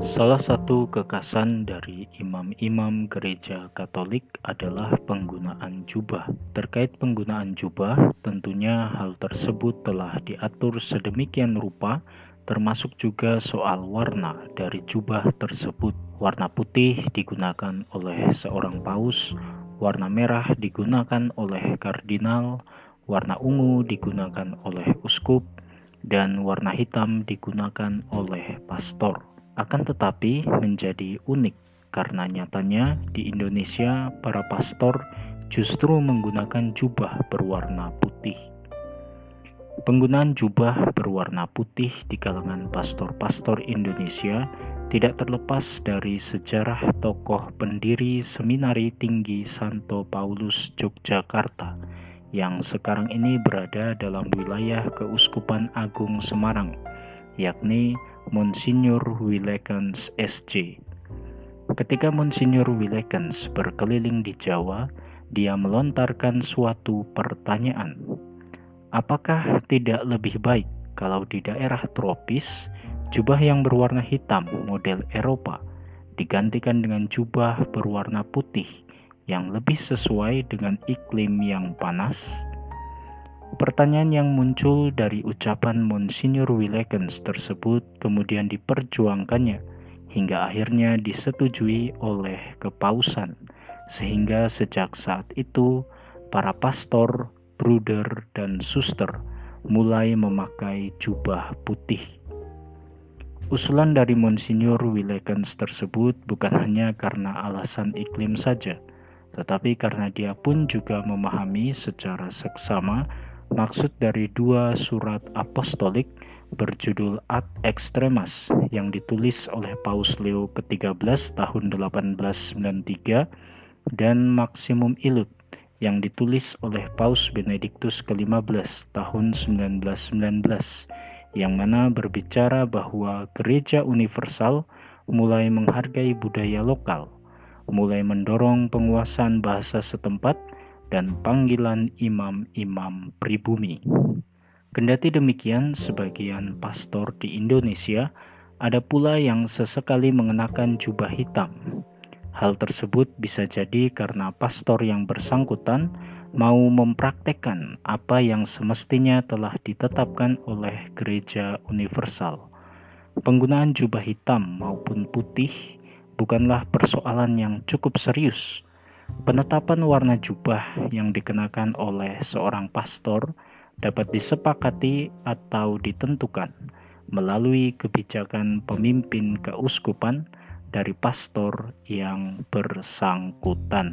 Salah satu kekasan dari imam-imam gereja Katolik adalah penggunaan jubah. Terkait penggunaan jubah, tentunya hal tersebut telah diatur sedemikian rupa, termasuk juga soal warna dari jubah tersebut. Warna putih digunakan oleh seorang paus, warna merah digunakan oleh kardinal, warna ungu digunakan oleh uskup, dan warna hitam digunakan oleh pastor. Akan tetapi menjadi unik karena nyatanya di Indonesia para pastor justru menggunakan jubah berwarna putih. Penggunaan jubah berwarna putih di kalangan pastor-pastor Indonesia tidak terlepas dari sejarah tokoh pendiri Seminari Tinggi Santo Paulus Yogyakarta yang sekarang ini berada dalam wilayah Keuskupan Agung Semarang, yakni Monsinyur Willekens SC. Ketika Monsinyur Willekens berkeliling di Jawa, dia melontarkan suatu pertanyaan. Apakah tidak lebih baik kalau di daerah tropis, jubah yang berwarna hitam model Eropa digantikan dengan jubah berwarna putih yang lebih sesuai dengan iklim yang panas? Pertanyaan yang muncul dari ucapan Monsinyur Willekens tersebut kemudian diperjuangkannya hingga akhirnya disetujui oleh kepausan, sehingga sejak saat itu para pastor, bruder, dan suster mulai memakai jubah putih. Usulan dari Monsinyur Willekens tersebut bukan hanya karena alasan iklim saja, tetapi karena dia pun juga memahami secara seksama Maksud dari dua surat apostolik berjudul Ad Extremas yang ditulis oleh Paus Leo ke-13 tahun 1893 dan Maximum Illud yang ditulis oleh Paus Benediktus ke-15 tahun 1919 yang mana berbicara bahwa gereja universal mulai menghargai budaya lokal, mulai mendorong penguasaan bahasa setempat dan panggilan imam-imam pribumi. Kendati demikian, sebagian pastor di Indonesia ada pula yang sesekali mengenakan jubah hitam. Hal tersebut bisa jadi karena pastor yang bersangkutan mau mempraktekkan apa yang semestinya telah ditetapkan oleh gereja universal. Penggunaan jubah hitam maupun putih bukanlah persoalan yang cukup serius Penetapan warna jubah yang dikenakan oleh seorang pastor dapat disepakati atau ditentukan melalui kebijakan pemimpin keuskupan dari pastor yang bersangkutan.